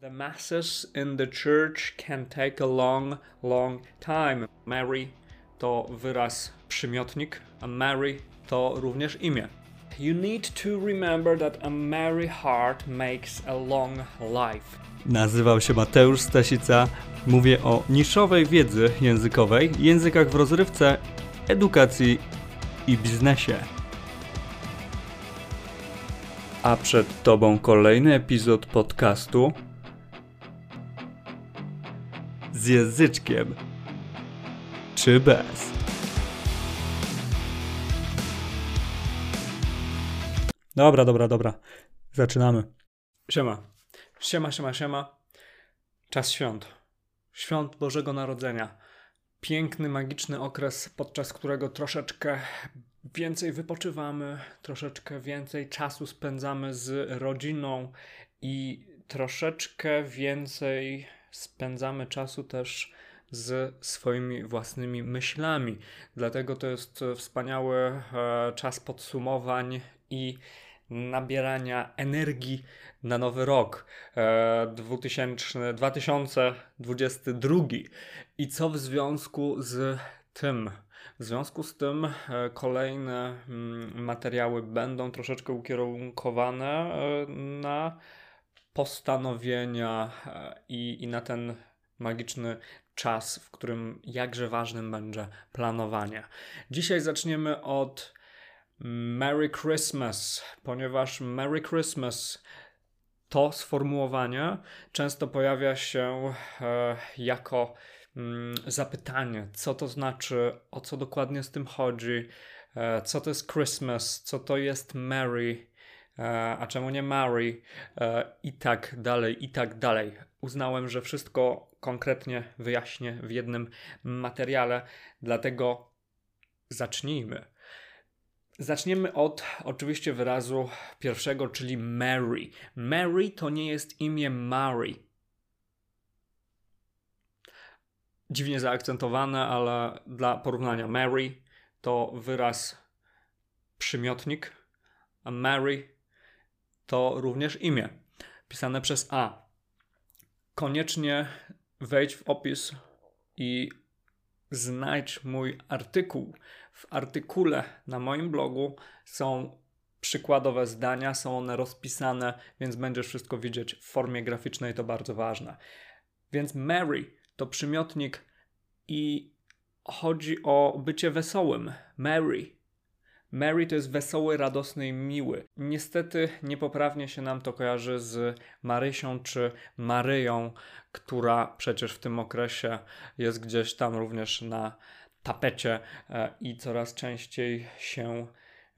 The masses in the church can take a long, long time. Mary to wyraz przymiotnik, a Mary to również imię. You need to remember that a merry heart makes a long life. Nazywam się Mateusz Stasica. Mówię o niszowej wiedzy językowej, językach w rozrywce, edukacji i biznesie. A przed Tobą kolejny epizod podcastu z języczkiem czy bez. Dobra, dobra, dobra. Zaczynamy. Siema. Siema, siema, siema. Czas świąt. Świąt Bożego Narodzenia. Piękny, magiczny okres, podczas którego troszeczkę więcej wypoczywamy, troszeczkę więcej czasu spędzamy z rodziną i troszeczkę więcej spędzamy czasu też z swoimi własnymi myślami. Dlatego to jest wspaniały e, czas podsumowań i nabierania energii na nowy rok 2000, e, 2022. I co w związku z tym? W związku z tym e, kolejne mm, materiały będą troszeczkę ukierunkowane na postanowienia i, i na ten magiczny czas, w którym jakże ważnym będzie planowanie. Dzisiaj zaczniemy od Merry Christmas, ponieważ Merry Christmas to sformułowanie często pojawia się e, jako mm, zapytanie, co to znaczy, o co dokładnie z tym chodzi, e, co to jest Christmas, co to jest Merry, e, a czemu nie Mary e, i tak dalej, i tak dalej. Uznałem, że wszystko konkretnie wyjaśnię w jednym materiale, dlatego zacznijmy. Zaczniemy od oczywiście wyrazu pierwszego, czyli Mary. Mary to nie jest imię Mary. Dziwnie zaakcentowane, ale dla porównania Mary to wyraz przymiotnik, a Mary to również imię pisane przez A. Koniecznie wejdź w opis i znajdź mój artykuł. W artykule na moim blogu są przykładowe zdania, są one rozpisane, więc będziesz wszystko widzieć w formie graficznej, to bardzo ważne. Więc Mary to przymiotnik i chodzi o bycie wesołym. Mary Mary to jest wesoły, radosny i miły. Niestety niepoprawnie się nam to kojarzy z Marysią czy Maryją, która przecież w tym okresie jest gdzieś tam również na tapecie e, i coraz częściej się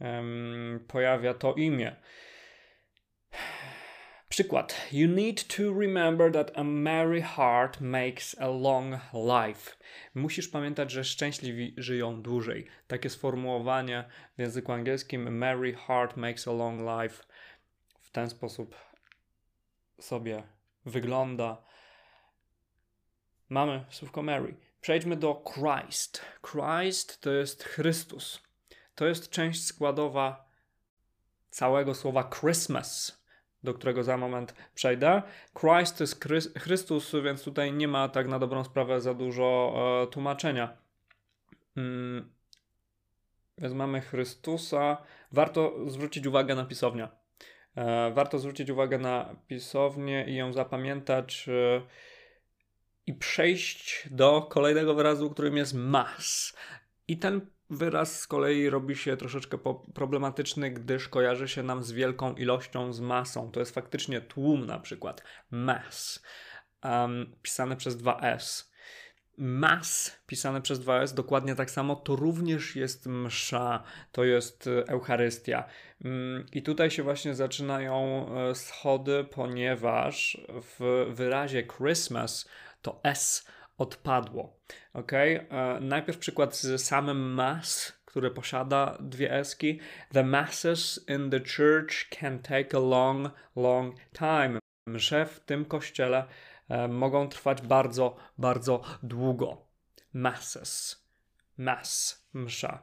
um, pojawia to imię. Przykład. You need to remember that a merry heart makes a long life. Musisz pamiętać, że szczęśliwi żyją dłużej. Takie sformułowanie w języku angielskim merry heart makes a long life w ten sposób sobie wygląda. Mamy słówko Mary. Przejdźmy do Christ. Christ to jest Chrystus. To jest część składowa całego słowa Christmas do którego za moment przejdę. Christ to jest Chrystus, więc tutaj nie ma tak na dobrą sprawę za dużo e, tłumaczenia. Mm. Więc mamy Chrystusa. Warto zwrócić uwagę na pisownię. E, warto zwrócić uwagę na pisownię i ją zapamiętać e, i przejść do kolejnego wyrazu, którym jest mass. I ten Wyraz z kolei robi się troszeczkę problematyczny, gdyż kojarzy się nam z wielką ilością, z masą. To jest faktycznie tłum na przykład. Mass, um, pisane przez dwa S. Mass, pisane przez dwa S, dokładnie tak samo, to również jest msza, to jest e, Eucharystia. Mm, I tutaj się właśnie zaczynają e, schody, ponieważ w wyrazie Christmas to S odpadło. Ok, e, najpierw przykład z samym mass, który posiada dwie eski. The masses in the church can take a long, long time. Msze w tym kościele e, mogą trwać bardzo, bardzo długo. Masses. Mass. Msza.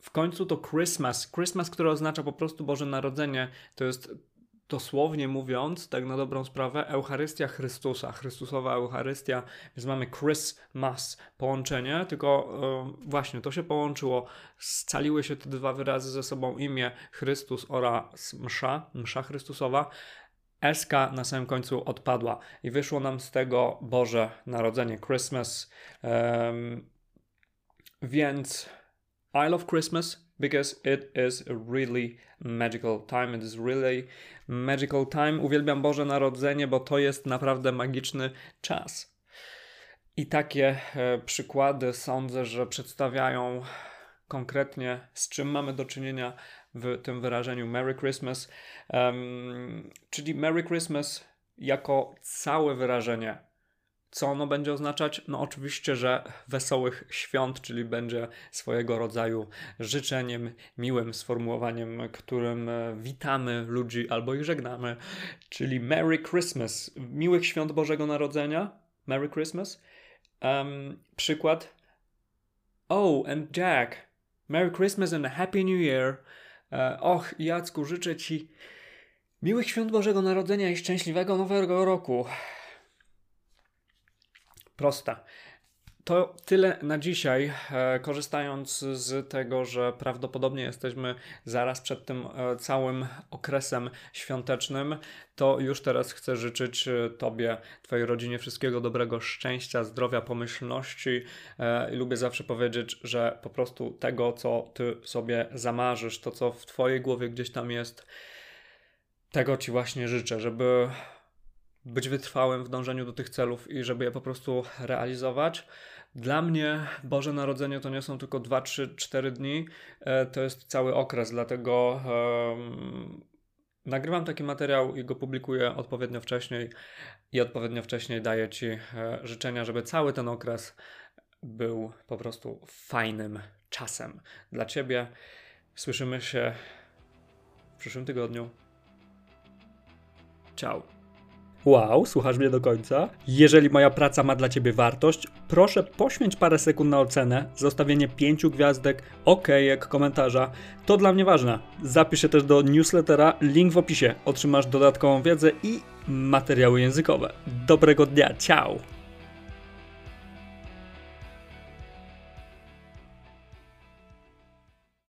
W końcu to Christmas. Christmas, które oznacza po prostu Boże Narodzenie, to jest dosłownie mówiąc, tak na dobrą sprawę, Eucharystia Chrystusa, Chrystusowa Eucharystia, więc mamy Christmas, połączenie, tylko yy, właśnie to się połączyło, scaliły się te dwa wyrazy ze sobą, imię Chrystus oraz msza, msza Chrystusowa, SK na samym końcu odpadła i wyszło nam z tego Boże Narodzenie, Christmas, więc I love Christmas because it is a really magical time. It is really magical time. Uwielbiam Boże Narodzenie, bo to jest naprawdę magiczny czas. I takie e, przykłady sądzę, że przedstawiają konkretnie, z czym mamy do czynienia w tym wyrażeniu Merry Christmas. Um, czyli Merry Christmas jako całe wyrażenie co ono będzie oznaczać? No oczywiście, że wesołych świąt, czyli będzie swojego rodzaju życzeniem, miłym sformułowaniem, którym e, witamy ludzi albo ich żegnamy, czyli Merry Christmas, miłych świąt Bożego Narodzenia, Merry Christmas. Um, przykład. Oh, and Jack, Merry Christmas and a Happy New Year. E, och, Jacku, życzę Ci miłych świąt Bożego Narodzenia i szczęśliwego Nowego Roku prosta. To tyle na dzisiaj. E, korzystając z tego, że prawdopodobnie jesteśmy zaraz przed tym e, całym okresem świątecznym, to już teraz chcę życzyć e, Tobie, Twojej rodzinie wszystkiego dobrego, szczęścia, zdrowia, pomyślności. Lubię zawsze powiedzieć, że po prostu tego, co Ty sobie zamarzysz, to co w Twojej głowie gdzieś tam jest, tego Ci właśnie życzę, żeby być wytrwałym w dążeniu do tych celów i żeby je po prostu realizować. Dla mnie Boże Narodzenie to nie są tylko 2, 3, 4 dni, e, to jest cały okres, dlatego um, nagrywam taki materiał i go publikuję odpowiednio wcześniej i odpowiednio wcześniej daję Ci e, życzenia, żeby cały ten okres był po prostu fajnym czasem dla Ciebie. Słyszymy się w przyszłym tygodniu. Ciao. Wow, słuchasz mnie do końca? Jeżeli moja praca ma dla Ciebie wartość, proszę poświęć parę sekund na ocenę, zostawienie pięciu gwiazdek, okejek, komentarza. To dla mnie ważne. Zapisz się też do newslettera, link w opisie. Otrzymasz dodatkową wiedzę i materiały językowe. Dobrego dnia, ciao!